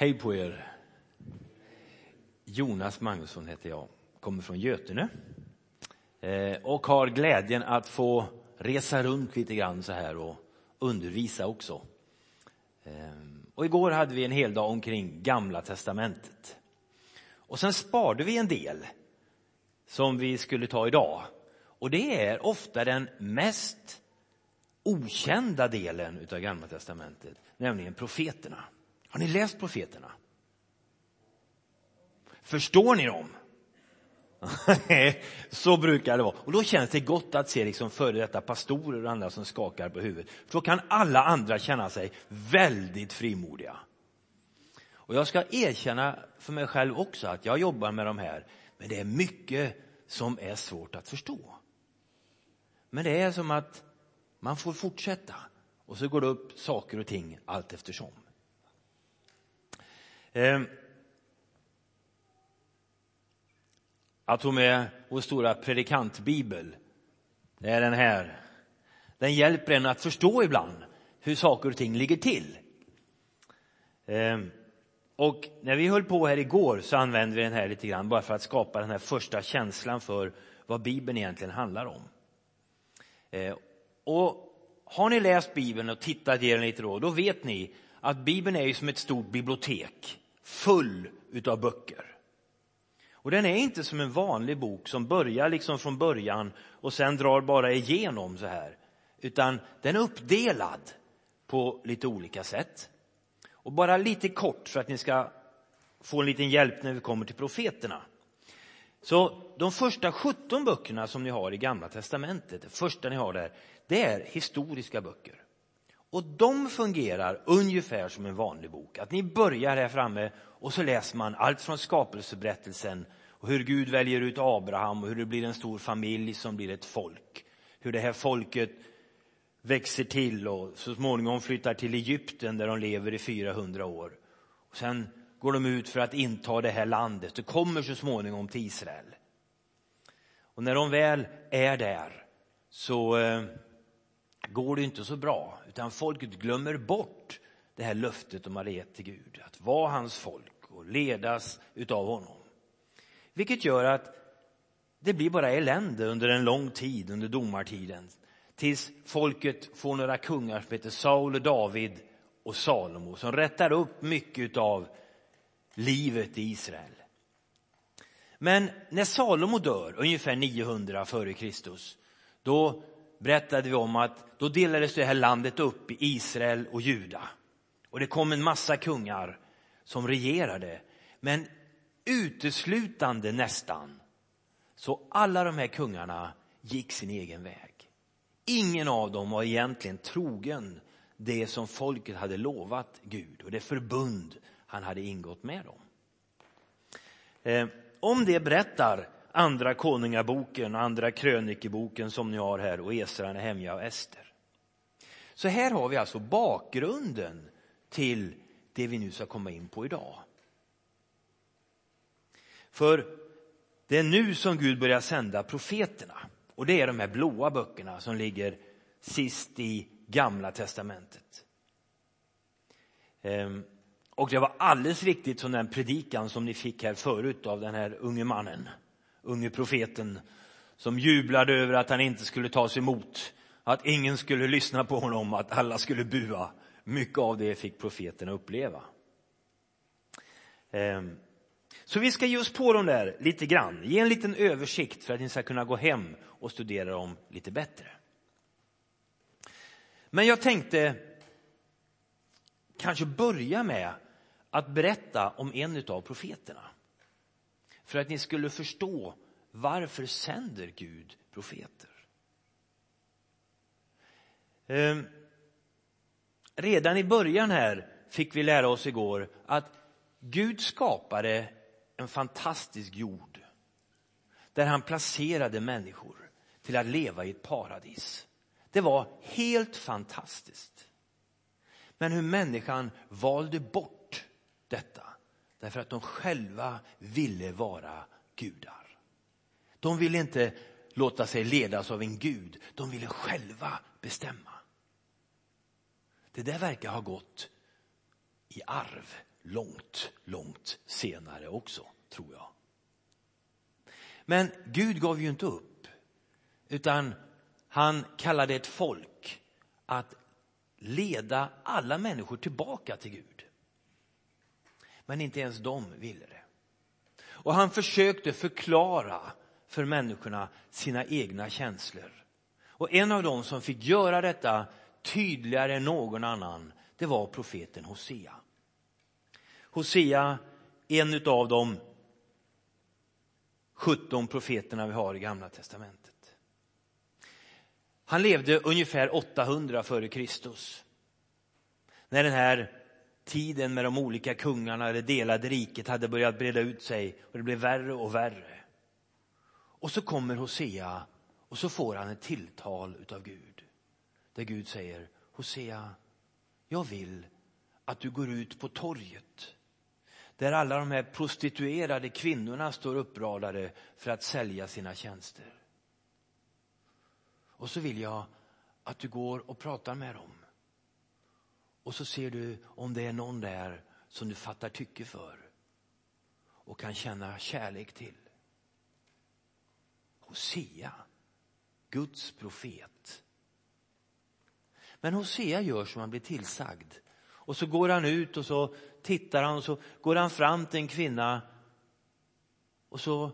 Hej på er. Jonas Magnusson heter jag, kommer från Götene eh, och har glädjen att få resa runt lite grann så här och undervisa också. Eh, och igår hade vi en hel dag omkring Gamla testamentet. Och sen sparade vi en del som vi skulle ta idag. Och det är ofta den mest okända delen av Gamla testamentet, nämligen profeterna. Har ni läst profeterna? Förstår ni dem? så brukar det vara. Och då känns det gott att se liksom före detta pastorer och andra som skakar på huvudet. För då kan alla andra känna sig väldigt frimodiga. Och jag ska erkänna för mig själv också att jag jobbar med de här, men det är mycket som är svårt att förstå. Men det är som att man får fortsätta och så går det upp saker och ting allt eftersom. Ehm, jag tog med vår stora predikantbibel. Det är den här. Den hjälper en att förstå ibland hur saker och ting ligger till. Ehm, och när vi höll på här igår så använde vi den här lite grann bara för att skapa den här första känslan för vad Bibeln egentligen handlar om. Ehm, och har ni läst Bibeln och tittat igenom lite då, då vet ni att Bibeln är ju som ett stort bibliotek full utav böcker. Och den är inte som en vanlig bok som börjar liksom från början och sen drar bara igenom så här. Utan den är uppdelad på lite olika sätt. Och bara lite kort för att ni ska få en liten hjälp när vi kommer till profeterna. Så de första 17 böckerna som ni har i Gamla testamentet, det första ni har där, det är historiska böcker. Och de fungerar ungefär som en vanlig bok. Att ni börjar här framme och så läser man allt från skapelseberättelsen och hur Gud väljer ut Abraham och hur det blir en stor familj som blir ett folk. Hur det här folket växer till och så småningom flyttar till Egypten där de lever i 400 år. Och sen går de ut för att inta det här landet och kommer så småningom till Israel. Och när de väl är där så eh, går det inte så bra utan folket glömmer bort det här löftet de hade gett till Gud, att vara hans folk och ledas utav honom. Vilket gör att det blir bara elände under en lång tid, under domartiden, tills folket får några kungar som heter Saul och David och Salomo som rättar upp mycket av livet i Israel. Men när Salomo dör, ungefär 900 före Kristus, då berättade vi om att då delades det här landet upp i Israel och Juda. Och det kom en massa kungar som regerade. Men uteslutande nästan. Så alla de här kungarna gick sin egen väg. Ingen av dem var egentligen trogen det som folket hade lovat Gud och det förbund han hade ingått med dem. Eh, om det berättar andra konungaboken och andra krönikeboken som ni har här och Esra, Nehemja och Ester. Så här har vi alltså bakgrunden till det vi nu ska komma in på idag. För det är nu som Gud börjar sända profeterna. Och det är de här blåa böckerna som ligger sist i gamla testamentet. Ehm, och det var alldeles riktigt som den predikan som ni fick här förut av den här unge mannen, unge profeten som jublade över att han inte skulle tas emot, att ingen skulle lyssna på honom, att alla skulle bua. Mycket av det fick profeterna uppleva. Ehm, så vi ska ge oss på dem där lite grann, ge en liten översikt för att ni ska kunna gå hem och studera dem lite bättre. Men jag tänkte kanske börja med att berätta om en av profeterna. För att ni skulle förstå varför sänder Gud profeter? Ehm, redan i början här fick vi lära oss igår att Gud skapade en fantastisk jord där han placerade människor till att leva i ett paradis. Det var helt fantastiskt. Men hur människan valde bort detta därför att de själva ville vara gudar. De ville inte låta sig ledas av en gud, de ville själva bestämma. Det där verkar ha gått i arv långt, långt senare också, tror jag. Men Gud gav ju inte upp, utan han kallade ett folk att leda alla människor tillbaka till Gud. Men inte ens de ville det. Och han försökte förklara för människorna sina egna känslor. Och en av dem som fick göra detta tydligare än någon annan, det var profeten Hosea. Hosea, en av de 17 profeterna vi har i Gamla testamentet. Han levde ungefär 800 före Kristus. När den här tiden med de olika kungarna, det delade riket, hade börjat breda ut sig och det blev värre och värre. Och så kommer Hosea och så får han ett tilltal utav Gud. Där Gud säger, Hosea, jag vill att du går ut på torget där alla de här prostituerade kvinnorna står uppradade för att sälja sina tjänster. Och så vill jag att du går och pratar med dem. Och så ser du om det är någon där som du fattar tycke för och kan känna kärlek till. Hosea, Guds profet. Men Hosea gör som han blir tillsagd. Och så går han ut och så tittar han och så går han fram till en kvinna och så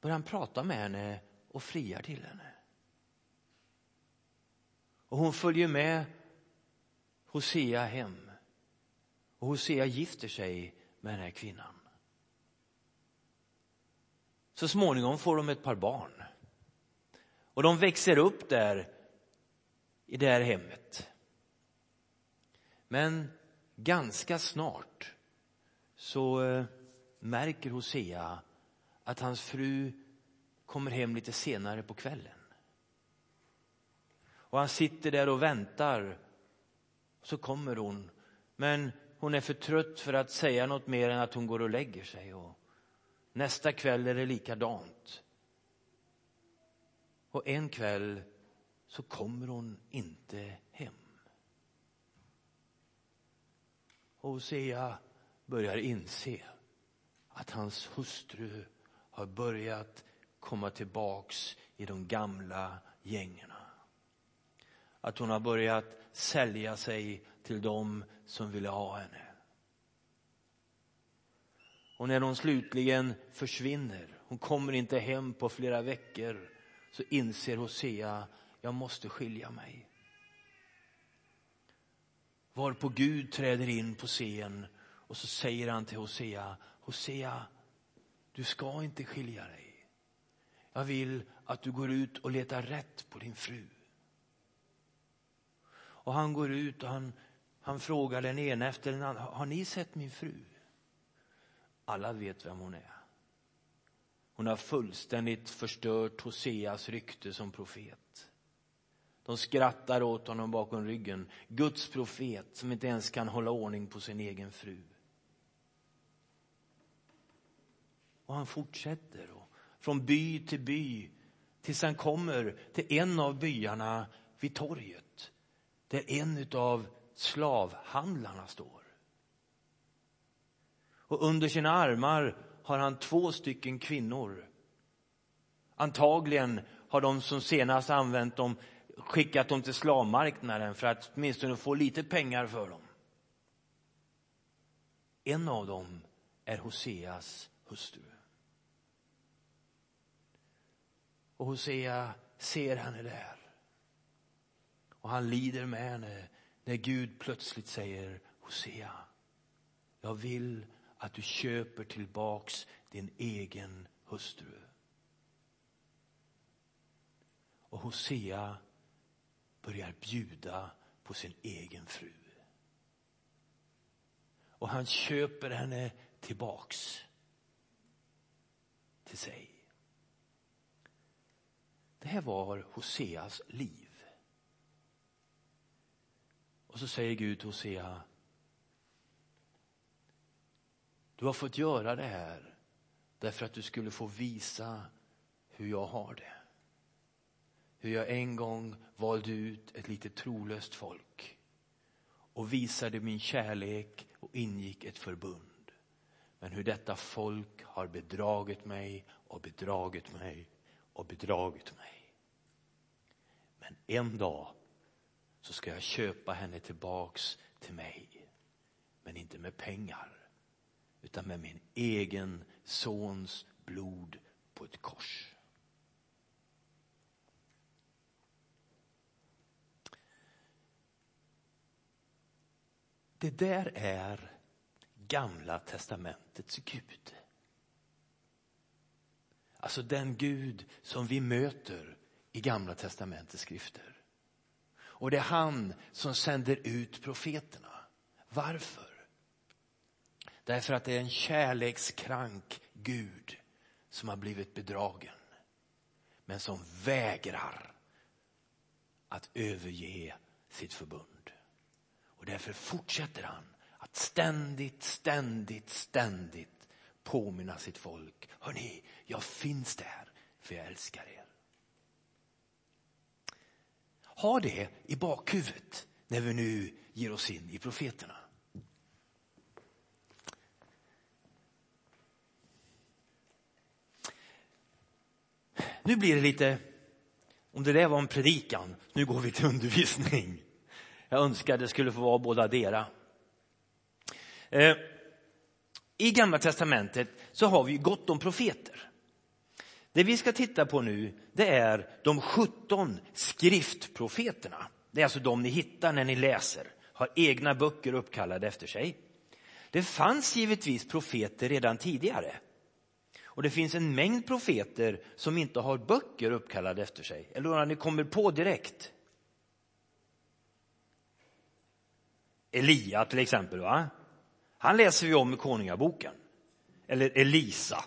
börjar han prata med henne och friar till henne. Och hon följer med Hosea hem. Och Hosea gifter sig med den här kvinnan. Så småningom får de ett par barn. Och de växer upp där i det här hemmet. Men ganska snart så eh, märker Hosea att hans fru kommer hem lite senare på kvällen. Och han sitter där och väntar. Så kommer hon. Men hon är för trött för att säga något mer än att hon går och lägger sig. Och nästa kväll är det likadant. Och en kväll så kommer hon inte hem. Hosea börjar inse att hans hustru har börjat komma tillbaks i de gamla gängerna. Att hon har börjat sälja sig till dem som ville ha henne. Och när hon slutligen försvinner, hon kommer inte hem på flera veckor, så inser Hosea, jag måste skilja mig. Varpå Gud träder in på scen och så säger han till Hosea, Hosea, du ska inte skilja dig. Jag vill att du går ut och letar rätt på din fru. Och han går ut och han, han frågar den ena efter den andra, har ni sett min fru? Alla vet vem hon är. Hon har fullständigt förstört Hoseas rykte som profet. De skrattar åt honom bakom ryggen. Guds profet som inte ens kan hålla ordning på sin egen fru. Och han fortsätter och från by till by tills han kommer till en av byarna vid torget där en av slavhandlarna står. Och under sina armar har han två stycken kvinnor. Antagligen har de som senast använt dem skickat dem till slavmarknaden för att åtminstone få lite pengar för dem. En av dem är Hoseas hustru. Och Hosea ser henne där. Och han lider med henne när Gud plötsligt säger Hosea, jag vill att du köper tillbaks din egen hustru. Och Hosea börjar bjuda på sin egen fru. Och han köper henne tillbaks till sig. Det här var Hoseas liv. Och så säger Gud till Hosea, du har fått göra det här därför att du skulle få visa hur jag har det hur jag en gång valde ut ett lite trolöst folk och visade min kärlek och ingick ett förbund. Men hur detta folk har bedragit mig och bedragit mig och bedragit mig. Men en dag så ska jag köpa henne tillbaks till mig. Men inte med pengar, utan med min egen sons blod på ett kors. Det där är gamla testamentets Gud. Alltså den Gud som vi möter i gamla testamentets skrifter. Och det är han som sänder ut profeterna. Varför? Därför att det är en kärlekskrank Gud som har blivit bedragen. Men som vägrar att överge sitt förbund. Och därför fortsätter han att ständigt, ständigt, ständigt påminna sitt folk. Hörni, jag finns där för jag älskar er. Ha det i bakhuvudet när vi nu ger oss in i profeterna. Nu blir det lite, om det där var en predikan, nu går vi till undervisning. Jag önskar det skulle få vara båda dera. Eh, I Gamla testamentet så har vi gott om profeter. Det vi ska titta på nu det är de 17 skriftprofeterna. Det är alltså de ni hittar när ni läser, har egna böcker uppkallade efter sig. Det fanns givetvis profeter redan tidigare. Och det finns en mängd profeter som inte har böcker uppkallade efter sig. Eller några ni kommer på direkt. Elia till exempel. va? Han läser vi om i Konungaboken. Eller Elisa.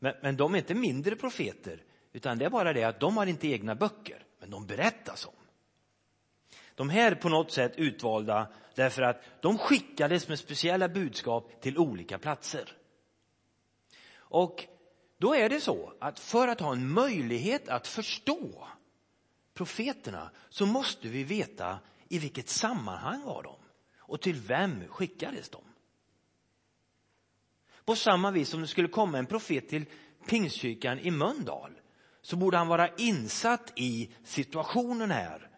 Men, men de är inte mindre profeter, utan det är bara det att de har inte egna böcker, men de berättas om. De här är på något sätt utvalda därför att de skickades med speciella budskap till olika platser. Och då är det så att för att ha en möjlighet att förstå profeterna så måste vi veta i vilket sammanhang var de och till vem skickades de. På samma vis som det skulle komma en profet till Pingstkyrkan i Mölndal så borde han vara insatt i situationen här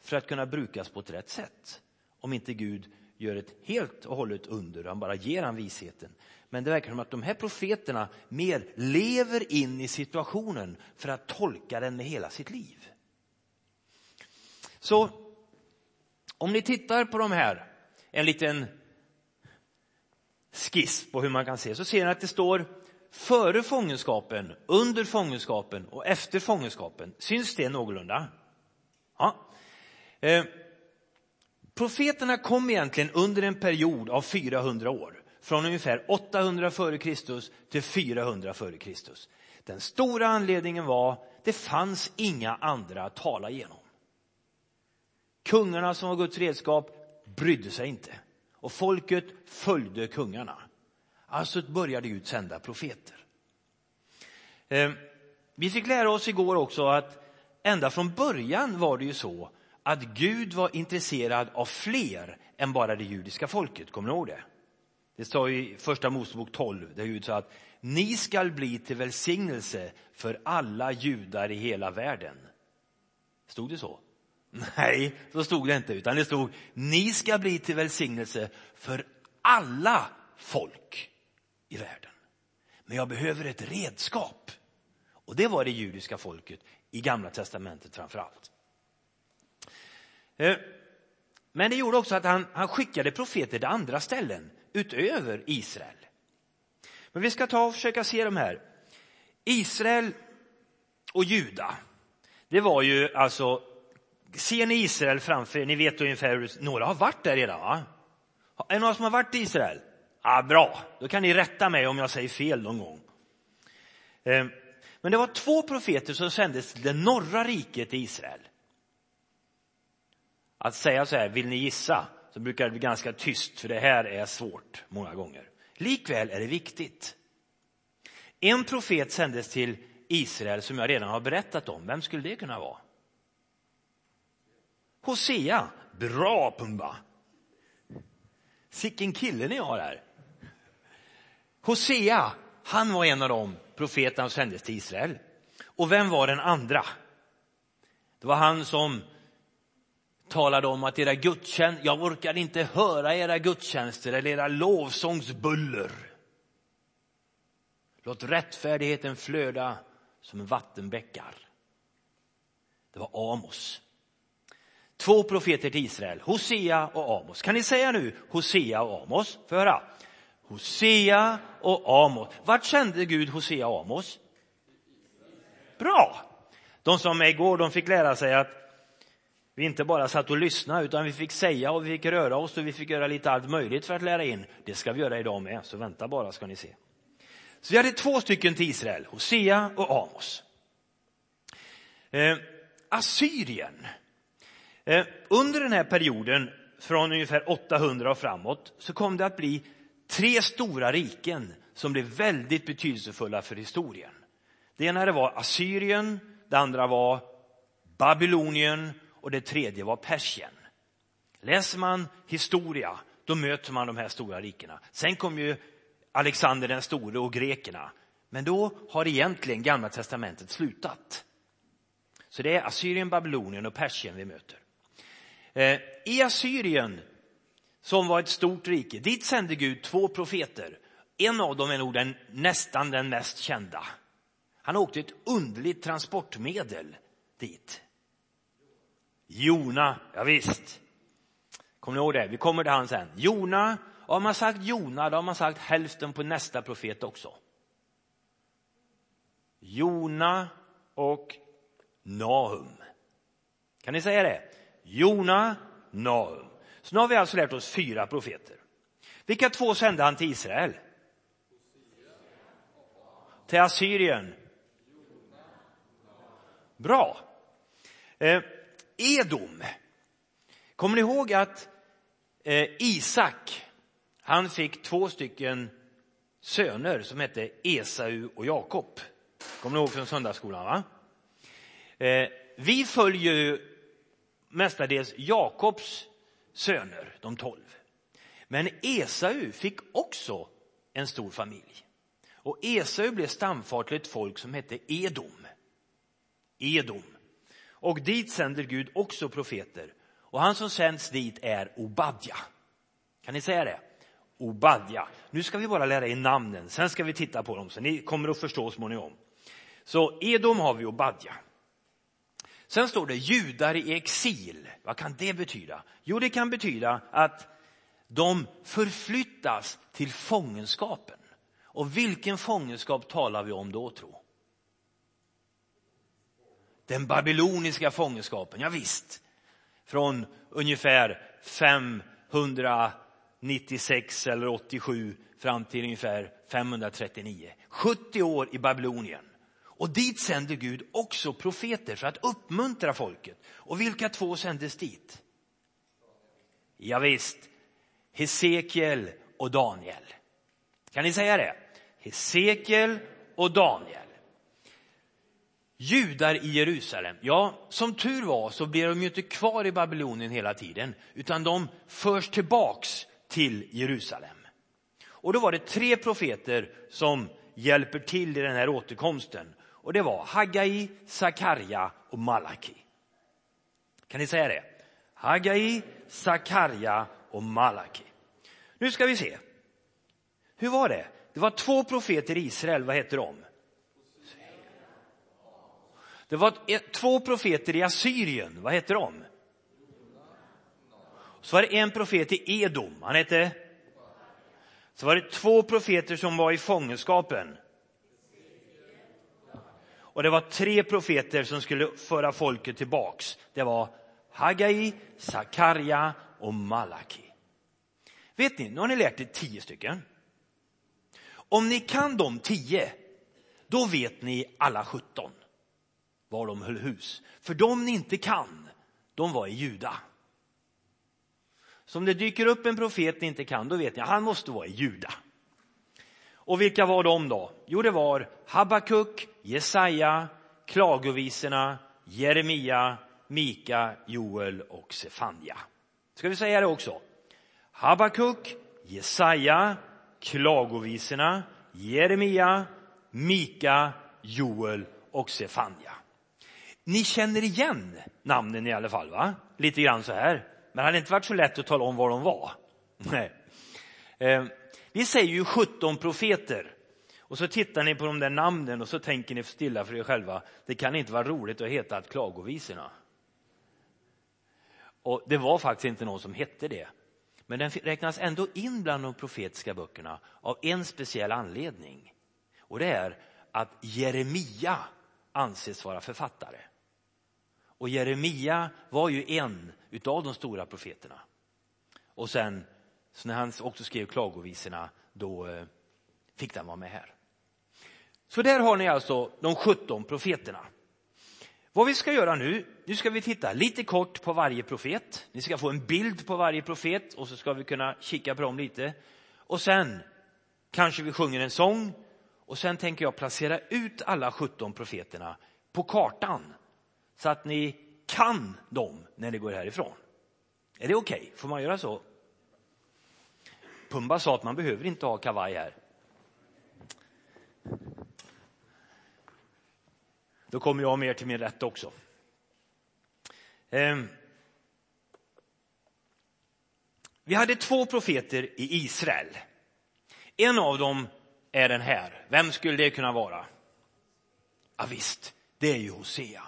för att kunna brukas på ett rätt sätt. Om inte Gud gör ett helt och hållet under, han bara ger han visheten. Men det verkar som att de här profeterna mer lever in i situationen för att tolka den med hela sitt liv. Så om ni tittar på de här, en liten skiss på hur man kan se, så ser ni att det står före fångenskapen, under fångenskapen och efter fångenskapen. Syns det någorlunda? Ja. Eh, profeterna kom egentligen under en period av 400 år. Från ungefär 800 före Kristus till 400 före Kristus. Den stora anledningen var det fanns inga andra att tala genom. Kungarna som var Guds redskap brydde sig inte. Och folket följde kungarna. Alltså började Gud sända profeter. Ehm, vi fick lära oss igår också att ända från början var det ju så att Gud var intresserad av fler än bara det judiska folket. Kommer ni ihåg det? Det står i första Mosebok 12 där Gud sa att ni skall bli till välsignelse för alla judar i hela världen. Stod det så? Nej, så stod det inte, utan det stod ni ska bli till välsignelse för alla folk i världen. Men jag behöver ett redskap. Och det var det judiska folket i gamla testamentet framför allt. Eh, men det gjorde också att han, han skickade profeter till andra ställen utöver Israel. Men vi ska ta och försöka se de här. Israel och Juda, det var ju alltså Ser ni Israel framför er? Ni vet ungefär hur Några har varit där redan, va? Är det några som har varit i Israel? Ja, bra, då kan ni rätta mig om jag säger fel någon gång. Ehm, men det var två profeter som sändes till det norra riket i Israel. Att säga så här, vill ni gissa? Så brukar det bli ganska tyst, för det här är svårt många gånger. Likväl är det viktigt. En profet sändes till Israel som jag redan har berättat om. Vem skulle det kunna vara? Hosea. Bra Pumba! Sicken kille ni har här. Hosea, han var en av de profeterna som sändes till Israel. Och vem var den andra? Det var han som talade om att era gudstjänster, jag orkar inte höra era gudstjänster eller era lovsångsbuller. Låt rättfärdigheten flöda som vattenbäckar. Det var Amos. Två profeter till Israel, Hosea och Amos. Kan ni säga nu Hosea och Amos? För höra. Hosea och Amos. Vart sände Gud Hosea och Amos? Bra! De som är igår de fick lära sig att vi inte bara satt och lyssnade utan vi fick säga och vi fick röra oss och vi fick göra lite allt möjligt för att lära in. Det ska vi göra idag med, så vänta bara ska ni se. Så vi hade två stycken till Israel, Hosea och Amos. Eh, Assyrien. Eh, under den här perioden, från ungefär 800 och framåt, så kom det att bli tre stora riken som blev väldigt betydelsefulla för historien. Det ena var Assyrien, det andra var Babylonien och det tredje var Persien. Läser man historia, då möter man de här stora rikena. Sen kom ju Alexander den store och grekerna. Men då har egentligen Gamla testamentet slutat. Så det är Assyrien, Babylonien och Persien vi möter. Eh, I Assyrien, som var ett stort rike, dit sände Gud två profeter. En av dem är nog den, nästan den mest kända. Han åkte ett underligt transportmedel dit. Jona, ja visst. Kommer ni ihåg det? Vi kommer till han sen. Jona, har man sagt Jona, då har man sagt hälften på nästa profet också. Jona och Nahum. Kan ni säga det? Jona, Naum. Så nu har vi alltså lärt oss fyra profeter. Vilka två sände han till Israel? Till Assyrien? Bra. Eh, Edom. Kommer ni ihåg att eh, Isak, han fick två stycken söner som hette Esau och Jakob. Kommer ni ihåg från söndagsskolan? Va? Eh, vi följer ju mestadels Jakobs söner, de tolv. Men Esau fick också en stor familj. Och Esau blev stamfar till ett folk som hette Edom. Edom. Och dit sänder Gud också profeter. Och han som sänds dit är Obadja. Kan ni säga det? Obadja. Nu ska vi bara lära er namnen, sen ska vi titta på dem så ni kommer att förstå småningom. Så Edom har vi Obadja. Sen står det judar i exil. Vad kan det betyda? Jo, det kan betyda att de förflyttas till fångenskapen. Och vilken fångenskap talar vi om då, tro? Den babyloniska fångenskapen, ja, visst. Från ungefär 596 eller 87 fram till ungefär 539. 70 år i Babylonien. Och dit sände Gud också profeter för att uppmuntra folket. Och vilka två sändes dit? Ja, visst, Hesekiel och Daniel. Kan ni säga det? Hesekiel och Daniel. Judar i Jerusalem, ja, som tur var så blir de ju inte kvar i Babylonien hela tiden, utan de förs tillbaks till Jerusalem. Och då var det tre profeter som hjälper till i den här återkomsten. Och det var Hagai, Sakarja och Malaki. Kan ni säga det? Hagai, Sakarja och Malaki. Nu ska vi se. Hur var det? Det var två profeter i Israel, vad heter de? Det var två profeter i Assyrien, vad heter de? Så var det en profet i Edom, han hette? Så var det två profeter som var i fångenskapen. Och det var tre profeter som skulle föra folket tillbaks. Det var Hagai, Sakarja och Malaki. Vet ni, nu har ni lärt er tio stycken. Om ni kan de tio, då vet ni alla sjutton var de höll hus. För de ni inte kan, de var i Juda. Så om det dyker upp en profet ni inte kan, då vet ni, han måste vara i Juda. Och vilka var de då? Jo, det var Habakuk, Jesaja, Klagovisorna, Jeremia, Mika, Joel och Sefania. Ska vi säga det också? Habakuk, Jesaja, Klagovisorna, Jeremia, Mika, Joel och Sefania. Ni känner igen namnen i alla fall, va? Lite grann så här. Men det hade inte varit så lätt att tala om var de var. Nej. Eh, vi säger ju 17 profeter. Och så tittar ni på de där namnen och så tänker ni stilla för er själva. Det kan inte vara roligt att heta att klagovisorna. Och det var faktiskt inte någon som hette det. Men den räknas ändå in bland de profetiska böckerna av en speciell anledning. Och det är att Jeremia anses vara författare. Och Jeremia var ju en utav de stora profeterna. Och sen, så när han också skrev klagovisorna, då eh, fick den vara med här. Så där har ni alltså de 17 profeterna. Vad vi ska göra nu, nu ska vi titta lite kort på varje profet. Ni ska få en bild på varje profet och så ska vi kunna kika på dem lite. Och sen kanske vi sjunger en sång och sen tänker jag placera ut alla 17 profeterna på kartan så att ni kan dem när ni går härifrån. Är det okej? Okay? Får man göra så? Pumba sa att man behöver inte ha kavaj här. Då kommer jag mer till min rätt också. Ehm. Vi hade två profeter i Israel. En av dem är den här. Vem skulle det kunna vara? Ja, visst, det är ju Hosea.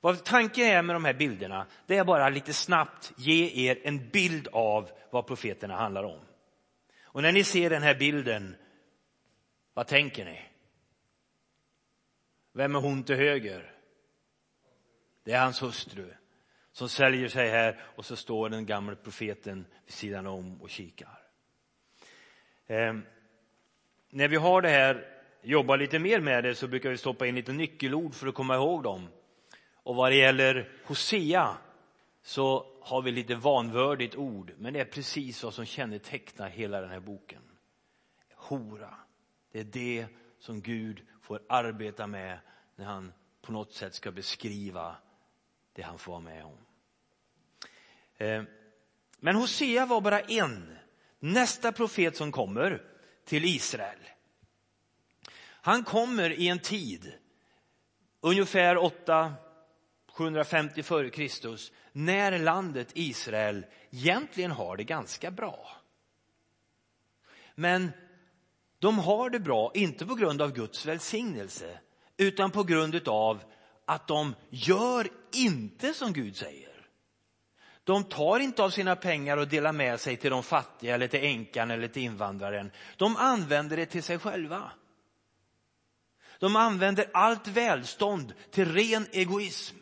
Vad tanken är med de här bilderna, det är bara lite snabbt ge er en bild av vad profeterna handlar om. Och när ni ser den här bilden, vad tänker ni? Vem är hon till höger? Det är hans hustru som säljer sig här och så står den gamle profeten vid sidan om och kikar. Eh, när vi har det här, jobbar lite mer med det så brukar vi stoppa in lite nyckelord för att komma ihåg dem. Och vad det gäller Hosea så har vi lite vanvördigt ord, men det är precis vad som kännetecknar hela den här boken. Hora, det är det som Gud får arbeta med när han på något sätt ska beskriva det han får vara med om. Eh, men Hosea var bara en. Nästa profet som kommer till Israel. Han kommer i en tid, ungefär 8 750 f.Kr. när landet Israel egentligen har det ganska bra. Men de har det bra, inte på grund av Guds välsignelse, utan på grund av att de gör inte som Gud säger. De tar inte av sina pengar och delar med sig till de fattiga eller till änkan eller till invandraren. De använder det till sig själva. De använder allt välstånd till ren egoism.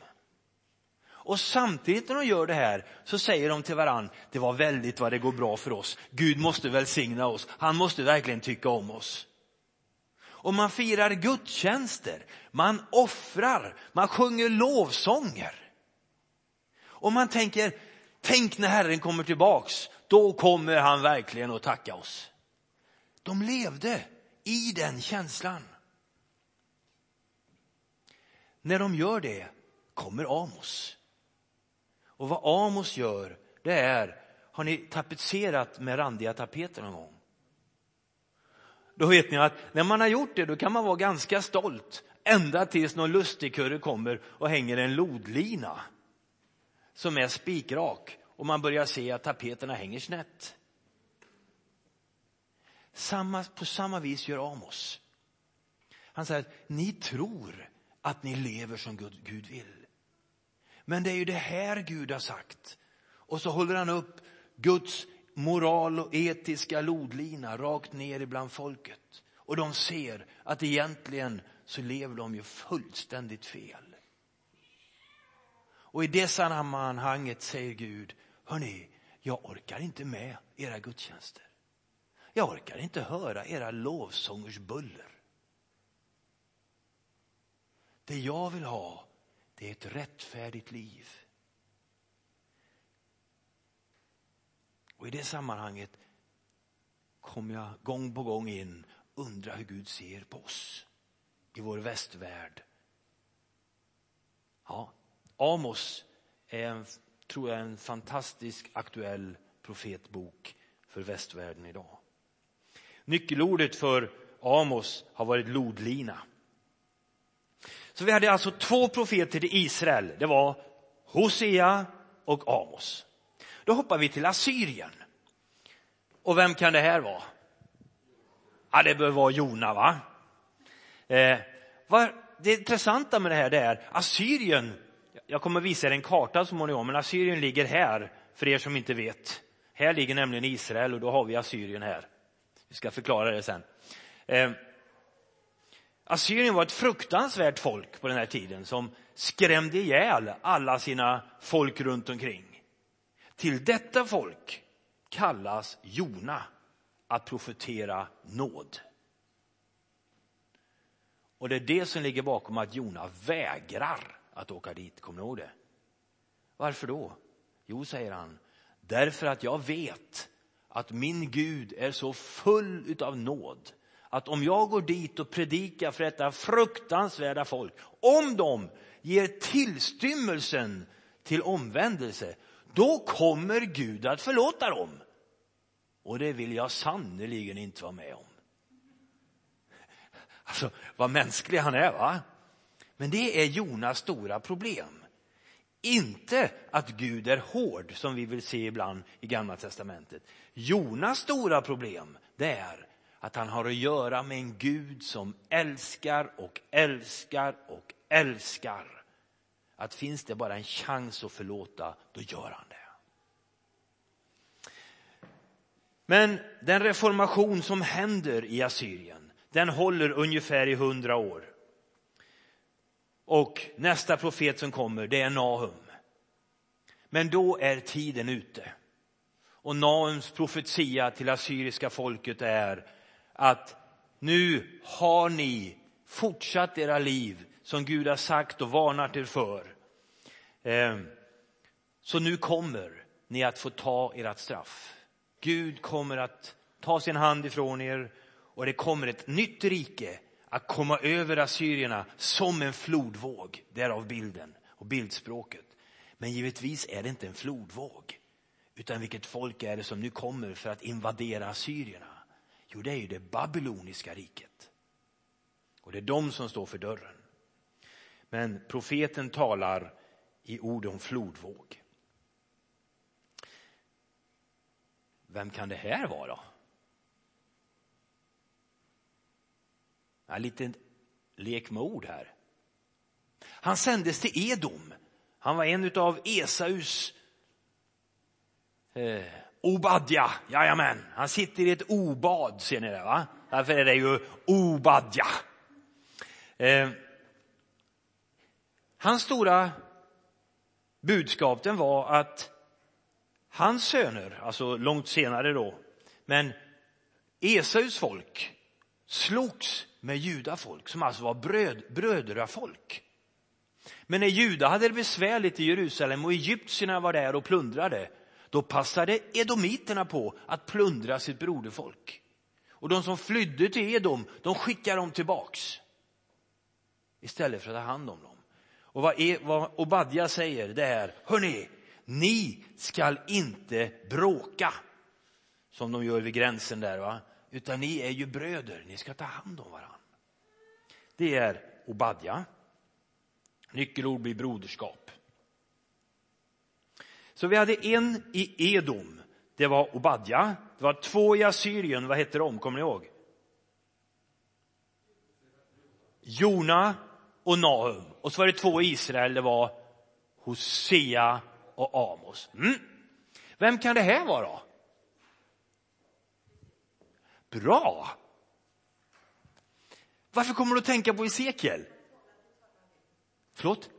Och samtidigt när de gör det här så säger de till varann, det var väldigt vad det går bra för oss. Gud måste välsigna oss. Han måste verkligen tycka om oss. Och man firar gudstjänster, man offrar, man sjunger lovsånger. Och man tänker, tänk när Herren kommer tillbaks, då kommer han verkligen att tacka oss. De levde i den känslan. När de gör det kommer Amos. Och vad Amos gör, det är, har ni tapetserat med randiga tapeter någon gång? Då vet ni att när man har gjort det, då kan man vara ganska stolt. Ända tills någon lustigkurre kommer och hänger en lodlina som är spikrak och man börjar se att tapeterna hänger snett. Samma, på samma vis gör Amos. Han säger att ni tror att ni lever som Gud, Gud vill. Men det är ju det här Gud har sagt. Och så håller han upp Guds moral och etiska lodlina rakt ner ibland folket. Och de ser att egentligen så lever de ju fullständigt fel. Och i det sammanhanget säger Gud, hörni, jag orkar inte med era gudstjänster. Jag orkar inte höra era lovsångers buller. Det jag vill ha, det är ett rättfärdigt liv. Och i det sammanhanget kommer jag gång på gång in undra hur Gud ser på oss i vår västvärld. Ja, Amos är, en, tror jag, en fantastisk aktuell profetbok för västvärlden idag. Nyckelordet för Amos har varit lodlina. Så vi hade alltså två profeter i Israel. Det var Hosea och Amos. Då hoppar vi till Assyrien. Och vem kan det här vara? Ja, det bör vara Jona, va? Eh, det intressanta med det här det är Assyrien, jag kommer visa er en karta så småningom, men Assyrien ligger här, för er som inte vet. Här ligger nämligen Israel och då har vi Assyrien här. Vi ska förklara det sen. Eh, Assyrien var ett fruktansvärt folk på den här tiden som skrämde ihjäl alla sina folk runt omkring. Till detta folk kallas Jona att profetera nåd. Och det är det som ligger bakom att Jona vägrar att åka dit. Kommer ni ihåg det? Varför då? Jo, säger han, därför att jag vet att min Gud är så full av nåd att om jag går dit och predikar för detta fruktansvärda folk, om de ger tillstymmelsen till omvändelse, då kommer Gud att förlåta dem. Och det vill jag sannerligen inte vara med om. Alltså, vad mänsklig han är, va? Men det är Jonas stora problem. Inte att Gud är hård, som vi vill se ibland i Gamla testamentet. Jonas stora problem, det är att han har att göra med en Gud som älskar och älskar och älskar. Att finns det bara en chans att förlåta, då gör han det. Men den reformation som händer i Assyrien, den håller ungefär i hundra år. Och nästa profet som kommer, det är Nahum. Men då är tiden ute. Och Nahums profetia till assyriska folket är att nu har ni fortsatt era liv som Gud har sagt och varnat er för. Ehm, så nu kommer ni att få ta ert straff. Gud kommer att ta sin hand ifrån er och det kommer ett nytt rike att komma över assyrierna som en flodvåg. Därav bilden och bildspråket. Men givetvis är det inte en flodvåg. Utan vilket folk är det som nu kommer för att invadera assyrierna? Jo, det är ju det babyloniska riket. Och det är de som står för dörren. Men profeten talar i ord om flodvåg. Vem kan det här vara? En liten lek med ord här. Han sändes till Edom. Han var en av Esaus eh, Obadja, jajamän. Han sitter i ett obad, ser ni det va? Därför är det ju Obadja. Eh, hans stora budskap den var att hans söner, alltså långt senare då, men Esaus folk slogs med judafolk som alltså var bröd, brödrafolk. Men när judar hade det besvärligt i Jerusalem och egyptierna var där och plundrade då passade edomiterna på att plundra sitt broderfolk. Och de som flydde till Edom, de skickade dem tillbaks. Istället för att ta hand om dem. Och vad, e, vad Obadja säger det är, hörni, ni skall inte bråka. Som de gör vid gränsen där va. Utan ni är ju bröder, ni ska ta hand om varandra. Det är Obadja. Nyckelord blir broderskap. Så vi hade en i Edom, det var Obadja. Det var två i Assyrien, vad hette de, kommer ni ihåg? Jona och Nahum. Och så var det två i Israel, det var Hosea och Amos. Mm. Vem kan det här vara? Bra! Varför kommer du att tänka på Esekiel? Förlåt?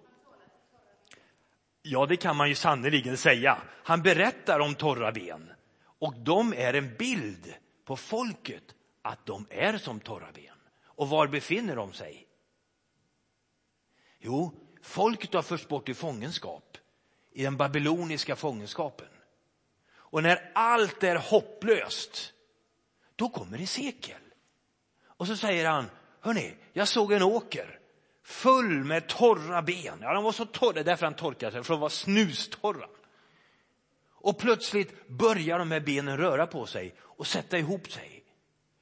Ja, det kan man ju sannerligen säga. Han berättar om torra ben och de är en bild på folket att de är som torra ben. Och var befinner de sig? Jo, folket har förts bort i fångenskap, i den babyloniska fångenskapen. Och när allt är hopplöst, då kommer Hesekiel. Och så säger han, hörni, jag såg en åker full med torra ben. Ja, de var så torra, därför han torkade sig, för de var snustorra. Och plötsligt börjar de här benen röra på sig och sätta ihop sig.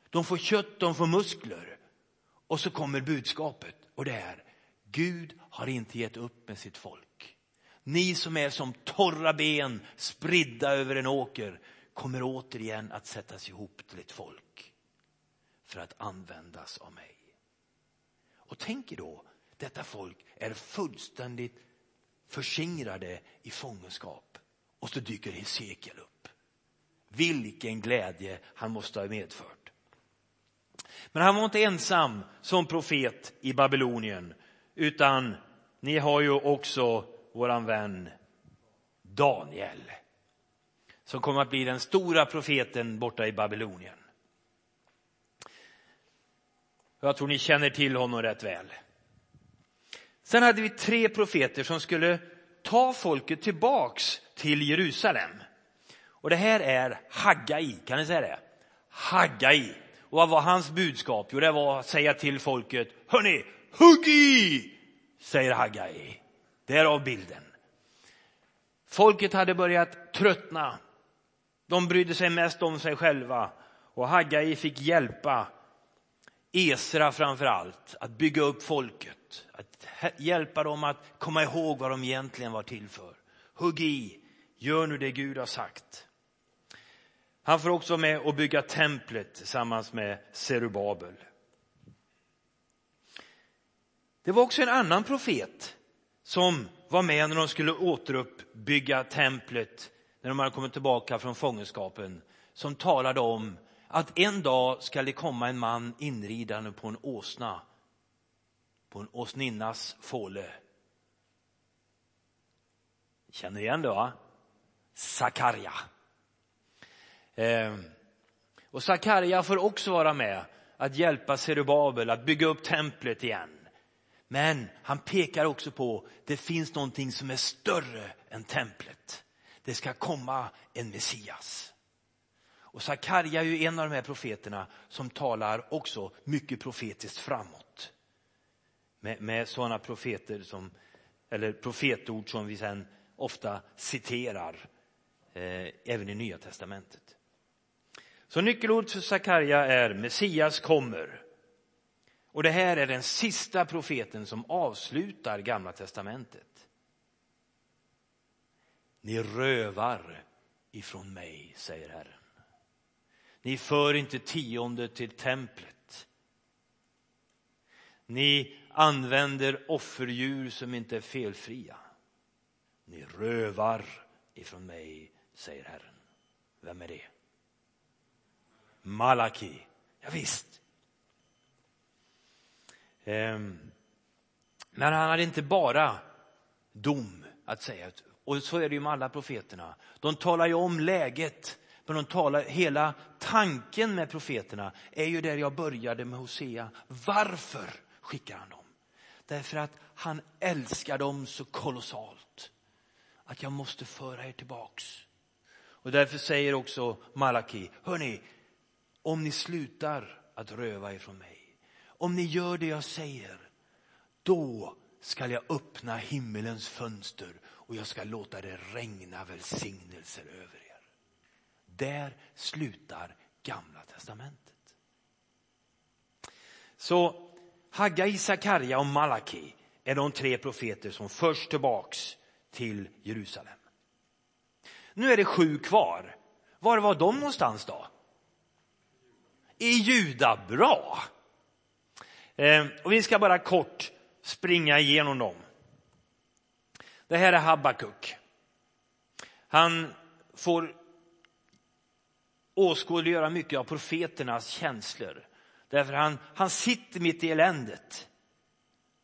De får kött, de får muskler. Och så kommer budskapet och det är Gud har inte gett upp med sitt folk. Ni som är som torra ben spridda över en åker kommer återigen att sättas ihop till ett folk för att användas av mig. Och tänk er då, detta folk är fullständigt förskingrade i fångenskap. Och så dyker Hesekiel upp. Vilken glädje han måste ha medfört. Men han var inte ensam som profet i Babylonien, utan ni har ju också våran vän Daniel som kommer att bli den stora profeten borta i Babylonien. Jag tror ni känner till honom rätt väl. Sen hade vi tre profeter som skulle ta folket tillbaks till Jerusalem. Och det här är Haggai, kan ni säga det? Haggai. Och vad var hans budskap? Jo, det var att säga till folket, hörni, hugg i! Säger Haggai. Därav bilden. Folket hade börjat tröttna. De brydde sig mest om sig själva. Och Haggai fick hjälpa Esra framför allt att bygga upp folket. Att hjälpa dem att komma ihåg vad de egentligen var till för. Hugg i, gör nu det Gud har sagt. Han får också med och bygga templet tillsammans med Serubabel. Det var också en annan profet som var med när de skulle återuppbygga templet när de hade kommit tillbaka från fångenskapen som talade om att en dag ska det komma en man inridande på en åsna på en åsninnas fåle. Känner igen det va? Sakarja. Eh, och Sakarja får också vara med att hjälpa Serubabel att bygga upp templet igen. Men han pekar också på det finns någonting som är större än templet. Det ska komma en Messias. Och Sakarja är ju en av de här profeterna som talar också mycket profetiskt framåt. Med, med sådana profeter som, eller profetord som vi sen ofta citerar eh, även i Nya Testamentet. Så nyckelord för Sakarja är Messias kommer. Och det här är den sista profeten som avslutar Gamla testamentet. Ni rövar ifrån mig, säger Herren. Ni för inte tionde till templet. Ni använder offerdjur som inte är felfria. Ni rövar ifrån mig, säger Herren. Vem är det? Malaki. Ja, visst. Ehm, men han hade inte bara dom att säga. Och så är det ju med alla profeterna. De talar ju om läget men de talar, hela tanken med profeterna är ju där jag började med Hosea. Varför skickar han dem? Därför att han älskar dem så kolossalt. Att jag måste föra er tillbaks. Och därför säger också Malaki, hörni, om ni slutar att röva ifrån mig, om ni gör det jag säger, då skall jag öppna himmelens fönster och jag ska låta det regna välsignelser över er. Där slutar Gamla testamentet. Så Haggai, Sakarja och Malaki är de tre profeter som förs tillbaks till Jerusalem. Nu är det sju kvar. Var var de någonstans då? I Juda, bra! Eh, och vi ska bara kort springa igenom dem. Det här är Habakuk. Han får åskådliggöra mycket av profeternas känslor. Därför han, han sitter mitt i eländet.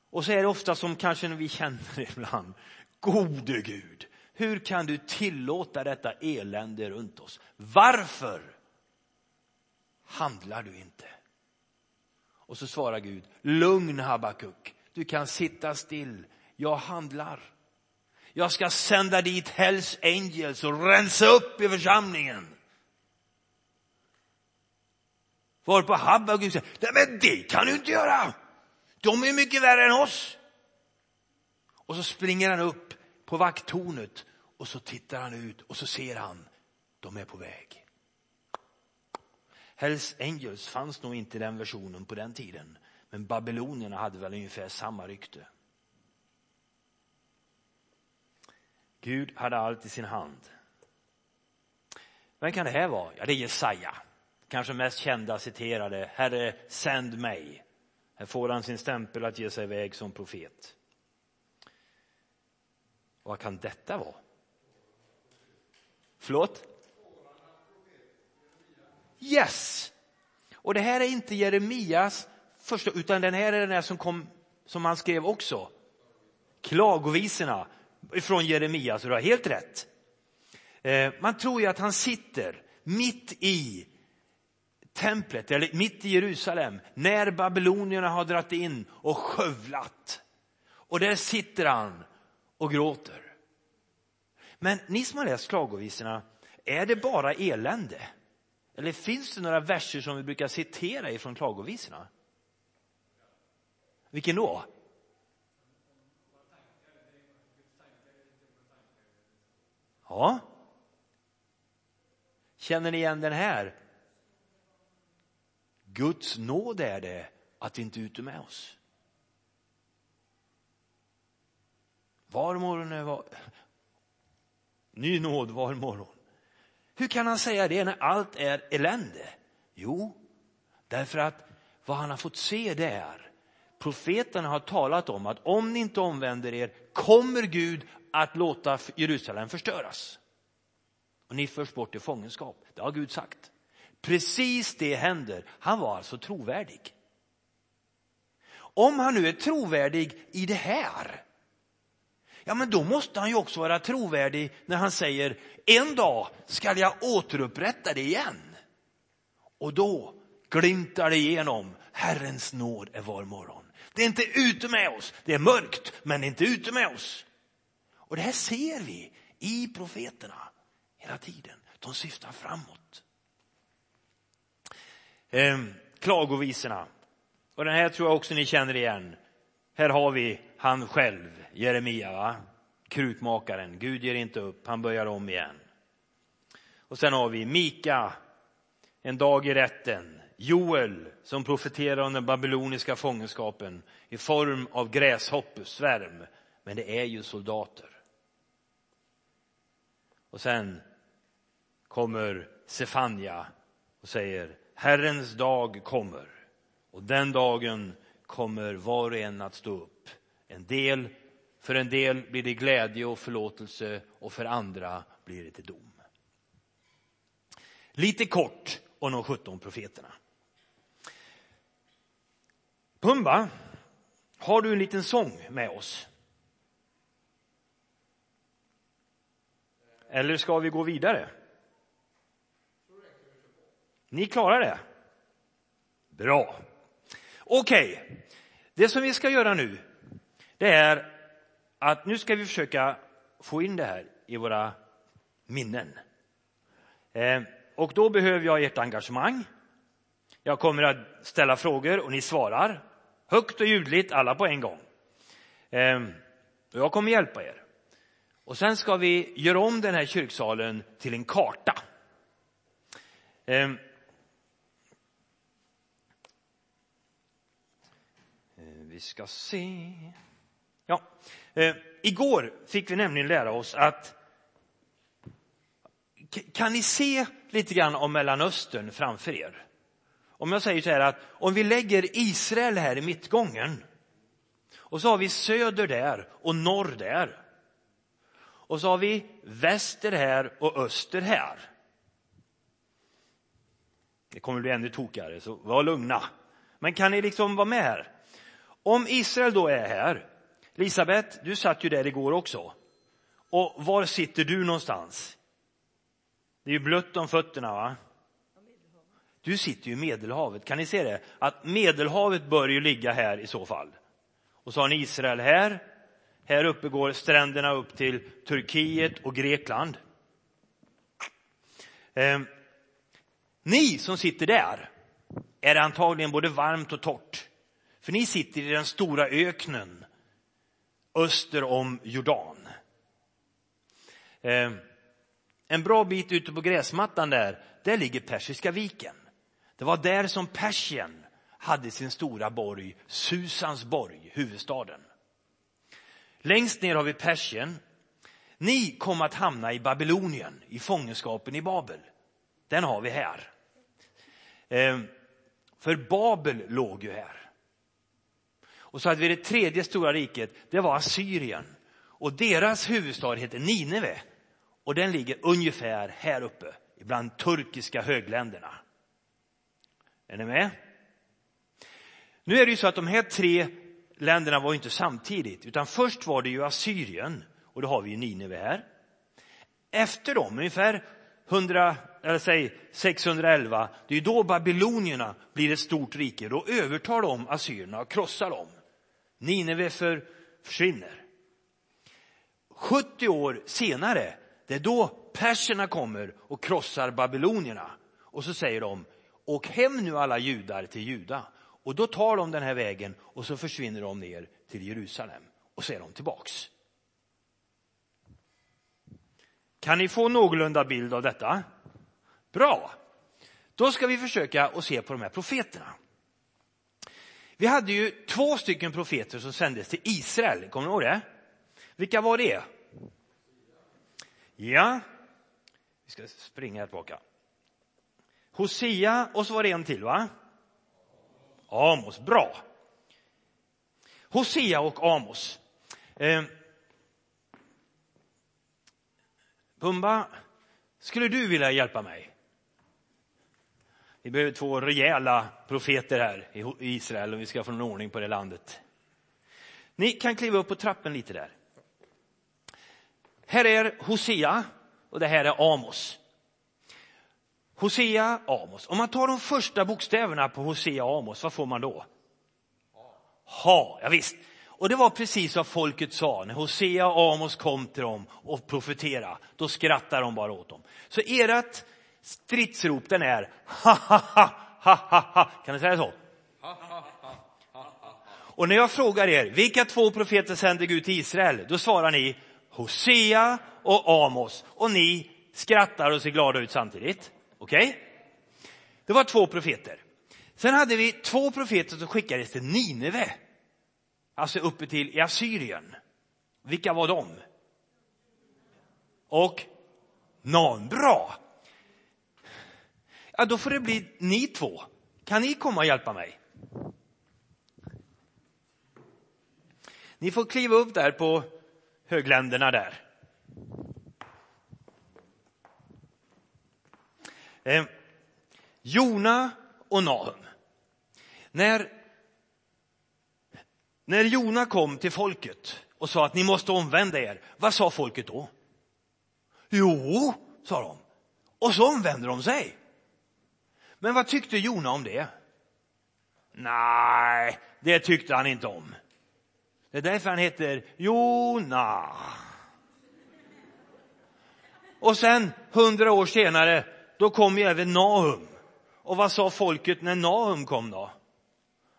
Och så är det ofta som kanske vi känner ibland. Gode Gud, hur kan du tillåta detta elände runt oss? Varför handlar du inte? Och så svarar Gud, lugn Habakuk, du kan sitta still, jag handlar. Jag ska sända dit Hells Angels och rensa upp i församlingen. Varpå Habakuk säger, nej men det kan du inte göra. De är mycket värre än oss. Och så springer han upp på vakttornet och så tittar han ut och så ser han, de är på väg. Hells Angels fanns nog inte i den versionen på den tiden. Men babylonierna hade väl ungefär samma rykte. Gud hade allt i sin hand. Vem kan det här vara? Ja, det är Jesaja. Kanske mest kända citerade, Herre, sänd mig. Här får han sin stämpel att ge sig iväg som profet. Vad kan detta vara? Förlåt? Yes! Och det här är inte Jeremias första, utan den här är den här som kom, som han skrev också. Klagovisorna från Jeremia, så du har helt rätt. Eh, man tror ju att han sitter mitt i templet, eller mitt i Jerusalem, när babylonierna har dragit in och skövlat. Och där sitter han och gråter. Men ni som har läst klagovisorna, är det bara elände? Eller finns det några verser som vi brukar citera ifrån klagovisorna? Vilken då? Ja. Känner ni igen den här? Guds nåd är det att vi inte är ute med oss. Var morgon är var... Ny nåd var morgon. Hur kan han säga det när allt är elände? Jo, därför att vad han har fått se det är profeterna har talat om att om ni inte omvänder er kommer Gud att låta Jerusalem förstöras. Och ni förs bort i fångenskap. Det har Gud sagt. Precis det händer. Han var alltså trovärdig. Om han nu är trovärdig i det här, ja men då måste han ju också vara trovärdig när han säger en dag skall jag återupprätta det igen. Och då glimtar det igenom, Herrens nåd är var morgon. Det är inte ute med oss, det är mörkt men det är inte ute med oss. Och det här ser vi i profeterna hela tiden. De syftar framåt. Eh, klagovisorna. Och den här tror jag också ni känner igen. Här har vi han själv, Jeremia, va? krutmakaren. Gud ger inte upp, han börjar om igen. Och sen har vi Mika, en dag i rätten. Joel som profeterar om den babyloniska fångenskapen i form av gräshoppesvärm. Men det är ju soldater. Och sen kommer Sefania och säger Herrens dag kommer och den dagen kommer var och en att stå upp. En del, för en del blir det glädje och förlåtelse och för andra blir det till dom. Lite kort om de 17 profeterna. Pumba, har du en liten sång med oss? Eller ska vi gå vidare? Ni klarar det? Bra. Okej, okay. det som vi ska göra nu, det är att nu ska vi försöka få in det här i våra minnen. Eh, och då behöver jag ert engagemang. Jag kommer att ställa frågor och ni svarar. Högt och ljudligt, alla på en gång. Eh, jag kommer hjälpa er. Och sen ska vi göra om den här kyrksalen till en karta. Eh, vi ska se. Ja, eh, igår fick vi nämligen lära oss att kan ni se lite grann om Mellanöstern framför er? Om jag säger så här att om vi lägger Israel här i mittgången och så har vi söder där och norr där och så har vi väster här och öster här. Det kommer bli ännu tokigare, så var lugna. Men kan ni liksom vara med här? Om Israel då är här, Elisabeth, du satt ju där igår också. Och var sitter du någonstans? Det är ju blött om fötterna va? Du sitter ju i Medelhavet, kan ni se det? Att Medelhavet bör ju ligga här i så fall. Och så har ni Israel här, här uppe går stränderna upp till Turkiet och Grekland. Eh, ni som sitter där är det antagligen både varmt och torrt. För ni sitter i den stora öknen öster om Jordan. Eh, en bra bit ute på gräsmattan där, där ligger Persiska viken. Det var där som Persien hade sin stora borg, Susans borg, huvudstaden. Längst ner har vi Persien. Ni kom att hamna i Babylonien, i fångenskapen i Babel. Den har vi här. Eh, för Babel låg ju här. Och så hade vi det tredje stora riket, det var Assyrien. Och deras huvudstad heter Nineve. Och den ligger ungefär här uppe, bland turkiska högländerna. Är ni med? Nu är det ju så att de här tre länderna var inte samtidigt, utan först var det ju Assyrien, och då har vi ju Nineve här. Efter dem, ungefär 100, eller säg 611, det är ju då babylonierna blir ett stort rike. Då övertar de assyrierna och krossar dem. Nineve för, försvinner. 70 år senare, det är då perserna kommer och krossar babylonierna. Och så säger de, åk hem nu alla judar till Juda. Och då tar de den här vägen och så försvinner de ner till Jerusalem. Och så är de tillbaks. Kan ni få någorlunda bild av detta? Bra. Då ska vi försöka att se på de här profeterna. Vi hade ju två stycken profeter som sändes till Israel, kommer ni ihåg det? Vilka var det? Ja, vi ska springa här tillbaka. Hosea och så var det en till va? Amos, bra. Hosea och Amos. Eh, Pumba, skulle du vilja hjälpa mig? Vi behöver två rejäla profeter här i Israel om vi ska få någon ordning på det landet. Ni kan kliva upp på trappen lite där. Här är Hosea och det här är Amos. Hosea, Amos. Om man tar de första bokstäverna på Hosea och Amos, vad får man då? Ha, ja, visst. Och det var precis vad folket sa när Hosea och Amos kom till dem och profetera. Då skrattade de bara åt dem. Så ert stridsrop den är ha ha ha ha ha ha. Kan ni säga så? Och när jag frågar er, vilka två profeter sände Gud till Israel? Då svarar ni Hosea och Amos. Och ni skrattar och ser glada ut samtidigt. Okej? Okay? Det var två profeter. Sen hade vi två profeter som skickades till Nineve. Alltså uppe till i Assyrien. Vilka var de? Och någon bra. Ja, då får det bli ni två. Kan ni komma och hjälpa mig? Ni får kliva upp där på högländerna där. Eh, Jona och Nahum. När, när Jona kom till folket och sa att ni måste omvända er, vad sa folket då? Jo, sa de. Och så omvände de sig. Men vad tyckte Jona om det? Nej, det tyckte han inte om. Det är därför han heter Jona. Och sen, hundra år senare, då kom ju även Nahum. Och vad sa folket när Nahum kom då?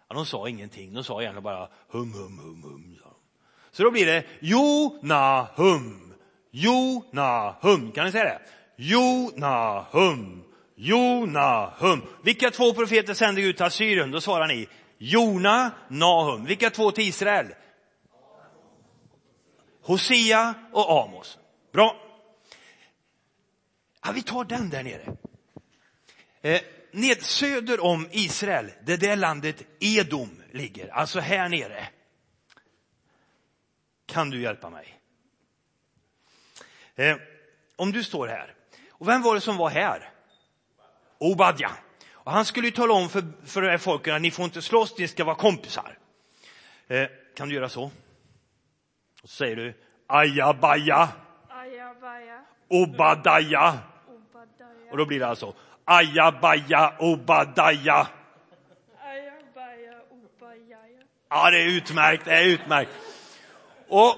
Ja, de sa ingenting, de sa egentligen bara hum, hum, hum, hum. Så då blir det Jonahum, Jonahum. Kan ni säga det? Jonahum, Jona-hum. Vilka två profeter sände Gud till Assyrien? Då svarar ni Jona, Nahum. Vilka två till Israel? Hosea och Amos. Bra. Ja, vi tar den där nere. Eh, ned söder om Israel, det är där landet Edom ligger, alltså här nere. Kan du hjälpa mig? Eh, om du står här. Och vem var det som var här? Obadja. Och han skulle ju tala om för, för de här folken att ni får inte slåss, ni ska vara kompisar. Eh, kan du göra så? Och så säger du ajabaja. Ajabaja. Obadaya. Obadaya. Och då blir det alltså ajabaja obadaya. Ajabaja. Obajaja. Ja, det är utmärkt, det är utmärkt. Och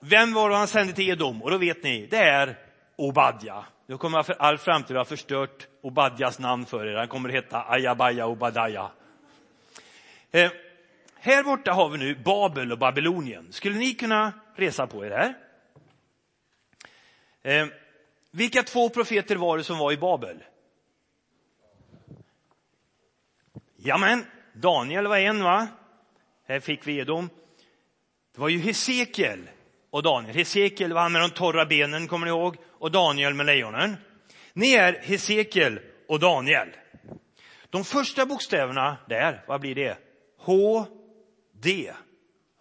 vem var det han sände till Edom? Och då vet ni, det är Obadja. Nu kommer jag för all framtid ha förstört Obadjas namn för er. Han kommer heta Ajabaja Obadaya. Eh, här borta har vi nu Babel och Babylonien. Skulle ni kunna resa på er här? Eh, vilka två profeter var det som var i Babel? Jamen, Daniel var en va? Här fick vi edom. Det var ju Hesekiel och Daniel. Hesekiel var han med de torra benen, kommer ni ihåg? Och Daniel med lejonen. Ni är Hesekiel och Daniel. De första bokstäverna där, vad blir det? H, D.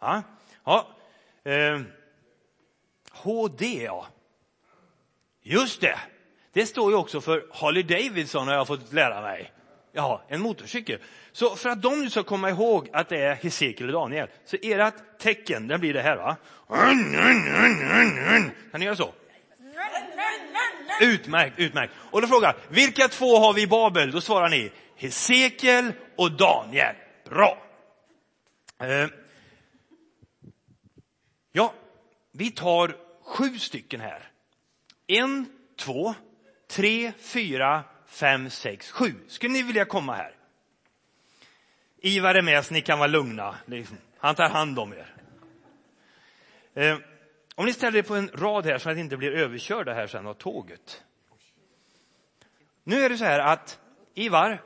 Ja, ja. Eh, HD, ja. Just det. Det står ju också för Harley Davidson har jag fått lära mig. Ja, en motorcykel. Så för att de nu ska komma ihåg att det är Hesekiel och Daniel, så ert tecken, den blir det här va? Kan ni göra så? Utmärkt, utmärkt. Och då frågar vilka två har vi i Babel? Då svarar ni Hesekiel och Daniel. Bra. Eh, ja, vi tar sju stycken här. En, två, tre, fyra, fem, sex, sju. Skulle ni vilja komma här? Ivar är med så ni kan vara lugna. Han tar hand om er. Eh, om ni ställer er på en rad här så att ni inte blir överkörda här sen av tåget. Nu är det så här att Ivar,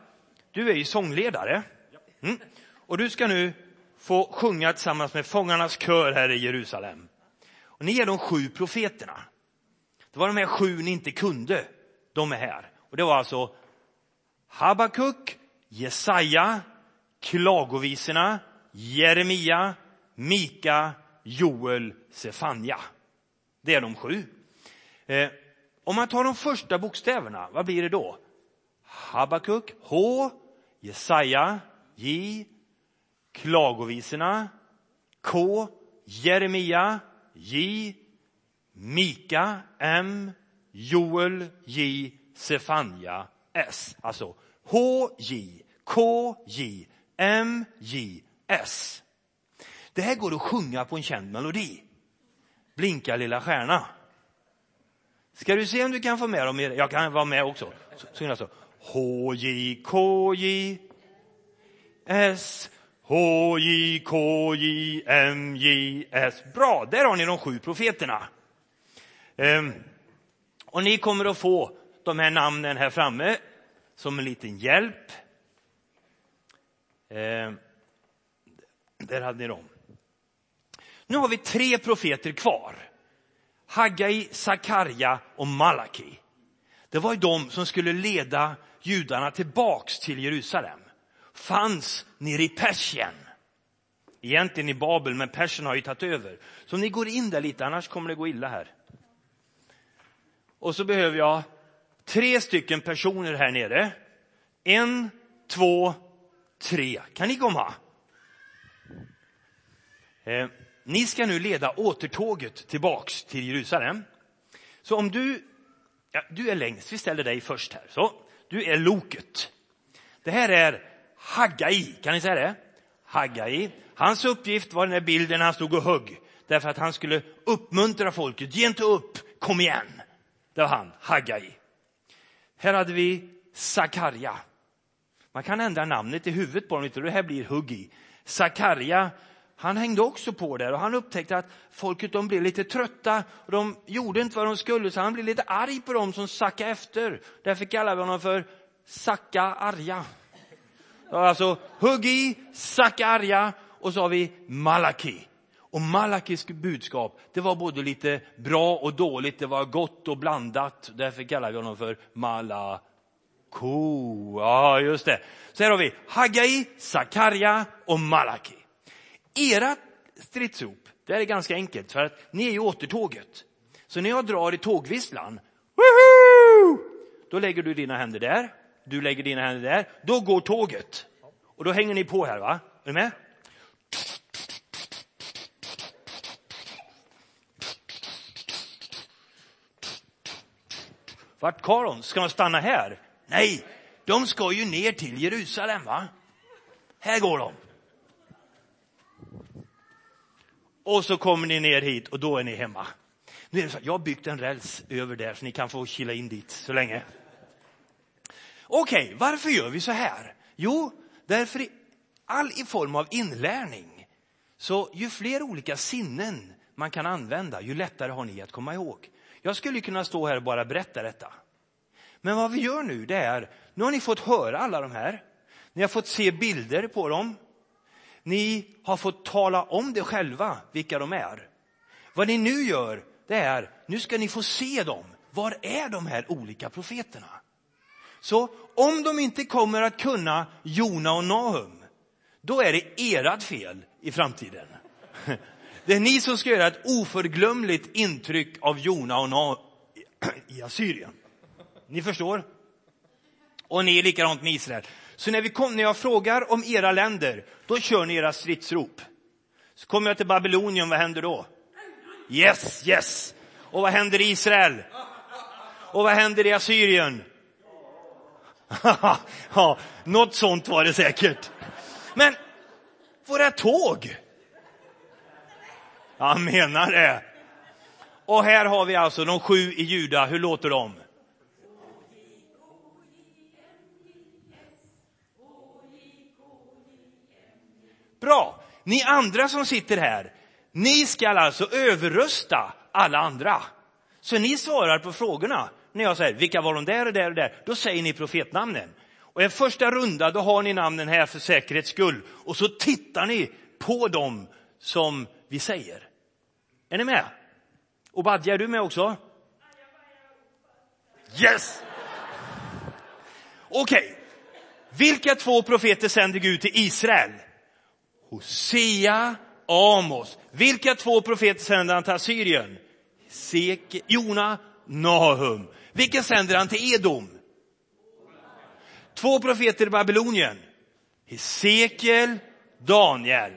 du är ju sångledare. Mm. Och du ska nu få sjunga tillsammans med Fångarnas kör här i Jerusalem. Och ni är de sju profeterna. Det var de här sju ni inte kunde. De är här. Och det var alltså Habakuk, Jesaja, Klagovisorna, Jeremia, Mika, Joel, Sefanja. Det är de sju. Eh, om man tar de första bokstäverna, vad blir det då? Habakuk, H, Jesaja, J, Klagovisorna, K, Jeremia, J, Mika, M, Joel, J, Sefania S. Alltså H, J, K, J, M, J, S. Det här går att sjunga på en känd melodi. Blinka lilla stjärna. Ska du se om du kan få med dem? Jag kan vara med också. Så, alltså. H, J, K, J, S, H, J, K, J, M, J, S. Bra, där har ni de sju profeterna. Ehm, och ni kommer att få de här namnen här framme som en liten hjälp. Eh, där hade ni dem. Nu har vi tre profeter kvar. Haggai, Sakarja och Malaki. Det var ju de som skulle leda judarna tillbaks till Jerusalem. Fanns nere i Persien. Egentligen i Babel, men Persien har ju tagit över. Så ni går in där lite, annars kommer det gå illa här. Och så behöver jag tre stycken personer här nere. En, två, tre. Kan ni komma? Eh, ni ska nu leda återtåget tillbaks till Jerusalem. Så om du, ja, du är längst, vi ställer dig först här. Så, du är loket. Det här är Haggai, kan ni säga det? Haggai. Hans uppgift var den där bilden när han stod och högg. Därför att han skulle uppmuntra folket. Ge inte upp, kom igen. Det var han, Haggai. Här hade vi Sakarja. Man kan ändra namnet i huvudet på honom, det här blir Huggi. Sakarja, han hängde också på där och han upptäckte att folket de blev lite trötta och de gjorde inte vad de skulle så han blev lite arg på dem som sackade efter. Därför kallar vi honom för Sacka Arja. Alltså Huggi, Sacka arga och så har vi Malaki. Och Malakis budskap, det var både lite bra och dåligt, det var gott och blandat. Därför kallar vi honom för Malako. Ja, just det. Så här har vi Hagai, Sakarja och Malaki. Era stridsrop, det är ganska enkelt, för att ni är ju återtåget. Så när jag drar i tågvisslan, woho! då lägger du dina händer där, du lägger dina händer där, då går tåget. Och då hänger ni på här, va? Är du med? Vart ska de? Ska de stanna här? Nej, de ska ju ner till Jerusalem, va? Här går de. Och så kommer ni ner hit och då är ni hemma. Nu är det så jag har byggt en räls över där så ni kan få kila in dit så länge. Okej, okay, varför gör vi så här? Jo, därför i all i form av inlärning, så ju fler olika sinnen man kan använda, ju lättare har ni att komma ihåg. Jag skulle kunna stå här och bara berätta detta. Men vad vi gör nu det är, nu har ni fått höra alla de här. Ni har fått se bilder på dem. Ni har fått tala om det själva, vilka de är. Vad ni nu gör, det är, nu ska ni få se dem. Var är de här olika profeterna? Så om de inte kommer att kunna Jona och Nahum, då är det ert fel i framtiden. Det är ni som ska göra ett oförglömligt intryck av Jona och Nahum i Assyrien. Ni förstår? Och ni är likadant med Israel. Så när, vi kom, när jag frågar om era länder, då kör ni era stridsrop. Så kommer jag till Babylonien, vad händer då? Yes, yes! Och vad händer i Israel? Och vad händer i Assyrien? ja, något sånt var det säkert. Men våra tåg. Jag menar det. Och här har vi alltså de sju i Juda. Hur låter de? Bra. Ni andra som sitter här, ni ska alltså överrösta alla andra. Så ni svarar på frågorna. När jag säger vilka var de där och där och där, då säger ni profetnamnen. Och en första runda, då har ni namnen här för säkerhets skull. Och så tittar ni på dem som vi säger. Är ni med? Och Badja, är du med också? Yes! Okej. Okay. Vilka två profeter sänder Gud till Israel? Hosea, Amos. Vilka två profeter sänder han till Assyrien? Seke, Jona, Nahum. Vilka sänder han till Edom? Två profeter i Babylonien. Hesekiel, Daniel.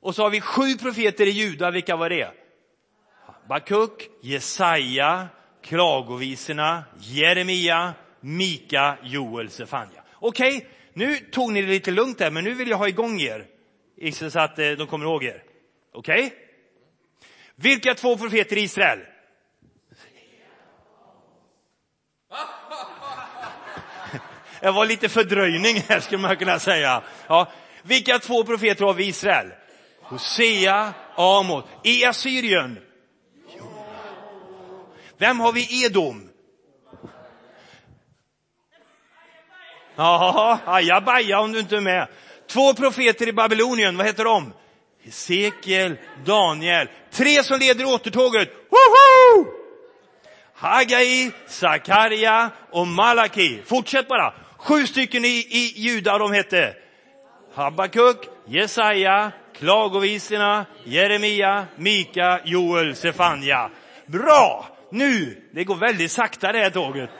Och så har vi sju profeter i Juda. Vilka var det? Bakuk, Jesaja, Klagovisorna, Jeremia, Mika, Joel, Sefania. Okej, okay, nu tog ni det lite lugnt där, men nu vill jag ha igång er. Så att eh, de kommer ihåg er. Okej? Okay? Vilka två profeter i Israel? Det var lite fördröjning här skulle man kunna säga. Ja. Vilka två profeter har vi i Israel? Hosea, Amos. I Assyrien? Vem har vi i Edom? Ja, ajabaja om du inte är med. Två profeter i Babylonien, vad heter de? Hesekiel, Daniel. Tre som leder återtåget. Woho! Hagai, Sakarja och Malaki. Fortsätt bara. Sju stycken i, i Juda, de hette Habakuk, Jesaja, Klagovisorna, Jeremia, Mika, Joel, Sefania. Bra! Nu, det går väldigt sakta det här tåget.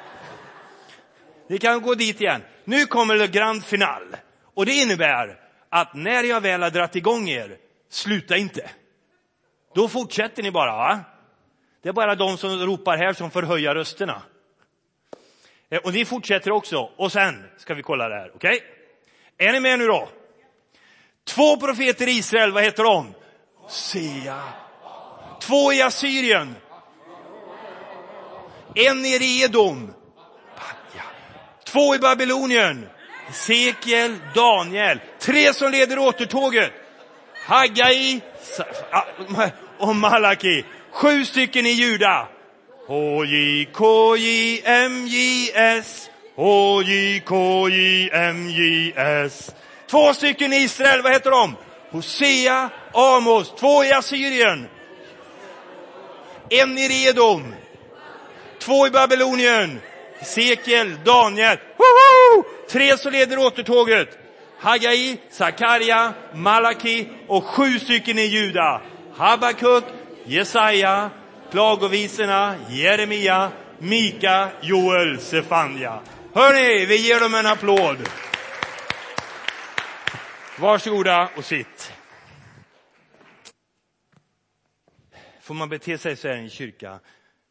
Ni kan gå dit igen. Nu kommer det grand final. Och det innebär att när jag väl har dratt igång er, sluta inte. Då fortsätter ni bara. Va? Det är bara de som ropar här som får höja rösterna. Eh, och ni fortsätter också. Och sen ska vi kolla det här. Okej? Okay? Är ni med nu då? Två profeter i Israel, vad heter de? Sea. Två i Assyrien. En nere i Edom. Två i Babylonien. Sekiel, Daniel. Tre som leder återtåget. Haggai och Malaki. Sju stycken i Juda. H-J-K-J-M-J-S. H-J-K-J-M-J-S. Två stycken i Israel, vad heter de? Hosea, Amos. Två i Assyrien. En i Redom. Två i Babylonien. Sekel, Daniel. Woho! Tre som leder återtåget. Hagai, Sakarja, Malaki och sju stycken i Juda. Habakuk, Jesaja, Klagovisorna, Jeremia, Mika, Joel, Sefania. Hörni, vi ger dem en applåd. Varsågoda och sitt. Får man bete sig så här i en kyrka?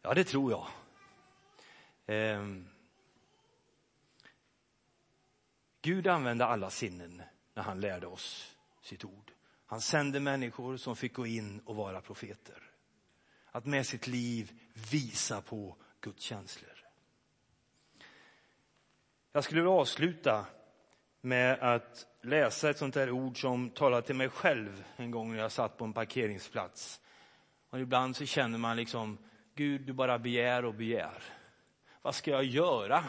Ja, det tror jag. Eh, Gud använde alla sinnen när han lärde oss sitt ord. Han sände människor som fick gå in och vara profeter. Att med sitt liv visa på Guds känslor. Jag skulle vilja avsluta med att läsa ett sånt där ord som talade till mig själv en gång när jag satt på en parkeringsplats. Och ibland så känner man liksom Gud, du bara begär och begär. Vad ska jag göra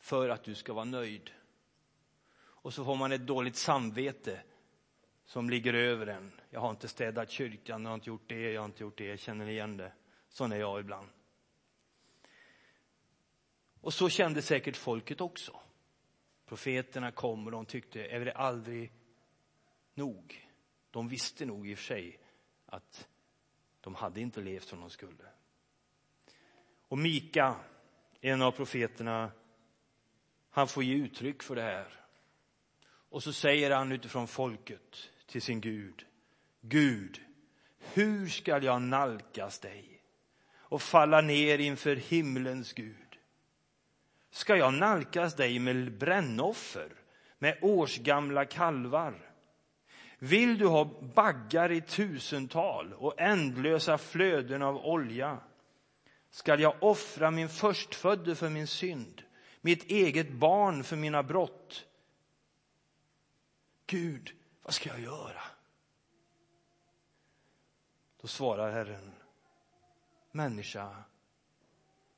för att du ska vara nöjd? Och så får man ett dåligt samvete som ligger över en. Jag har inte städat kyrkan, jag har inte gjort det, jag har inte gjort det, jag känner igen det? Sån är jag ibland. Och så kände säkert folket också. Profeterna kom och de tyckte, är det aldrig nog? De visste nog i och för sig att de hade inte levt som de skulle. Och Mika, en av profeterna, han får ge uttryck för det här. Och så säger han utifrån folket till sin Gud. Gud, hur skall jag nalkas dig och falla ner inför himlens Gud? Ska jag nalkas dig med brännoffer, med årsgamla kalvar? Vill du ha baggar i tusental och ändlösa flöden av olja? Skall jag offra min förstfödde för min synd, mitt eget barn för mina brott? Gud, vad ska jag göra? Då svarar Herren, människa,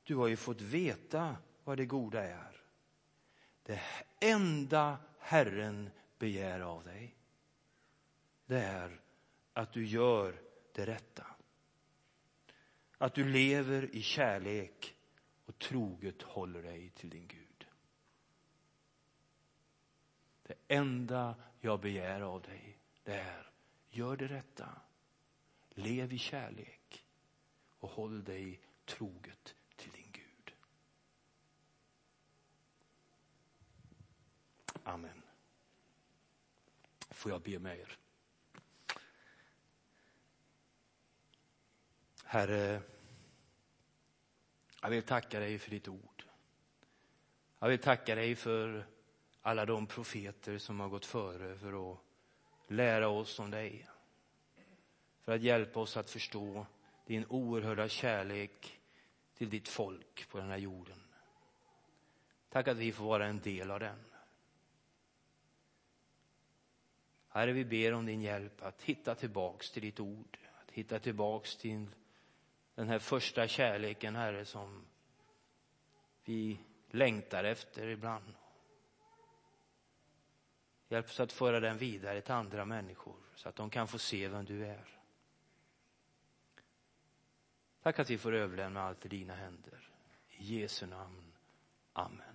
du har ju fått veta vad det goda är. Det enda Herren begär av dig, det är att du gör det rätta. Att du lever i kärlek och troget håller dig till din Gud. Det enda jag begär av dig, det är gör det rätta. Lev i kärlek och håll dig troget till din Gud. Amen. Får jag be med er. Herre, jag vill tacka dig för ditt ord. Jag vill tacka dig för alla de profeter som har gått före för att lära oss om dig. För att hjälpa oss att förstå din oerhörda kärlek till ditt folk på den här jorden. Tack att vi får vara en del av den. Herre, vi ber om din hjälp att hitta tillbaks till ditt ord, att hitta tillbaks till den här första kärleken, Herre, som vi längtar efter ibland. Hjälp oss att föra den vidare till andra människor så att de kan få se vem du är. Tack att vi får överlämna allt i dina händer. I Jesu namn. Amen.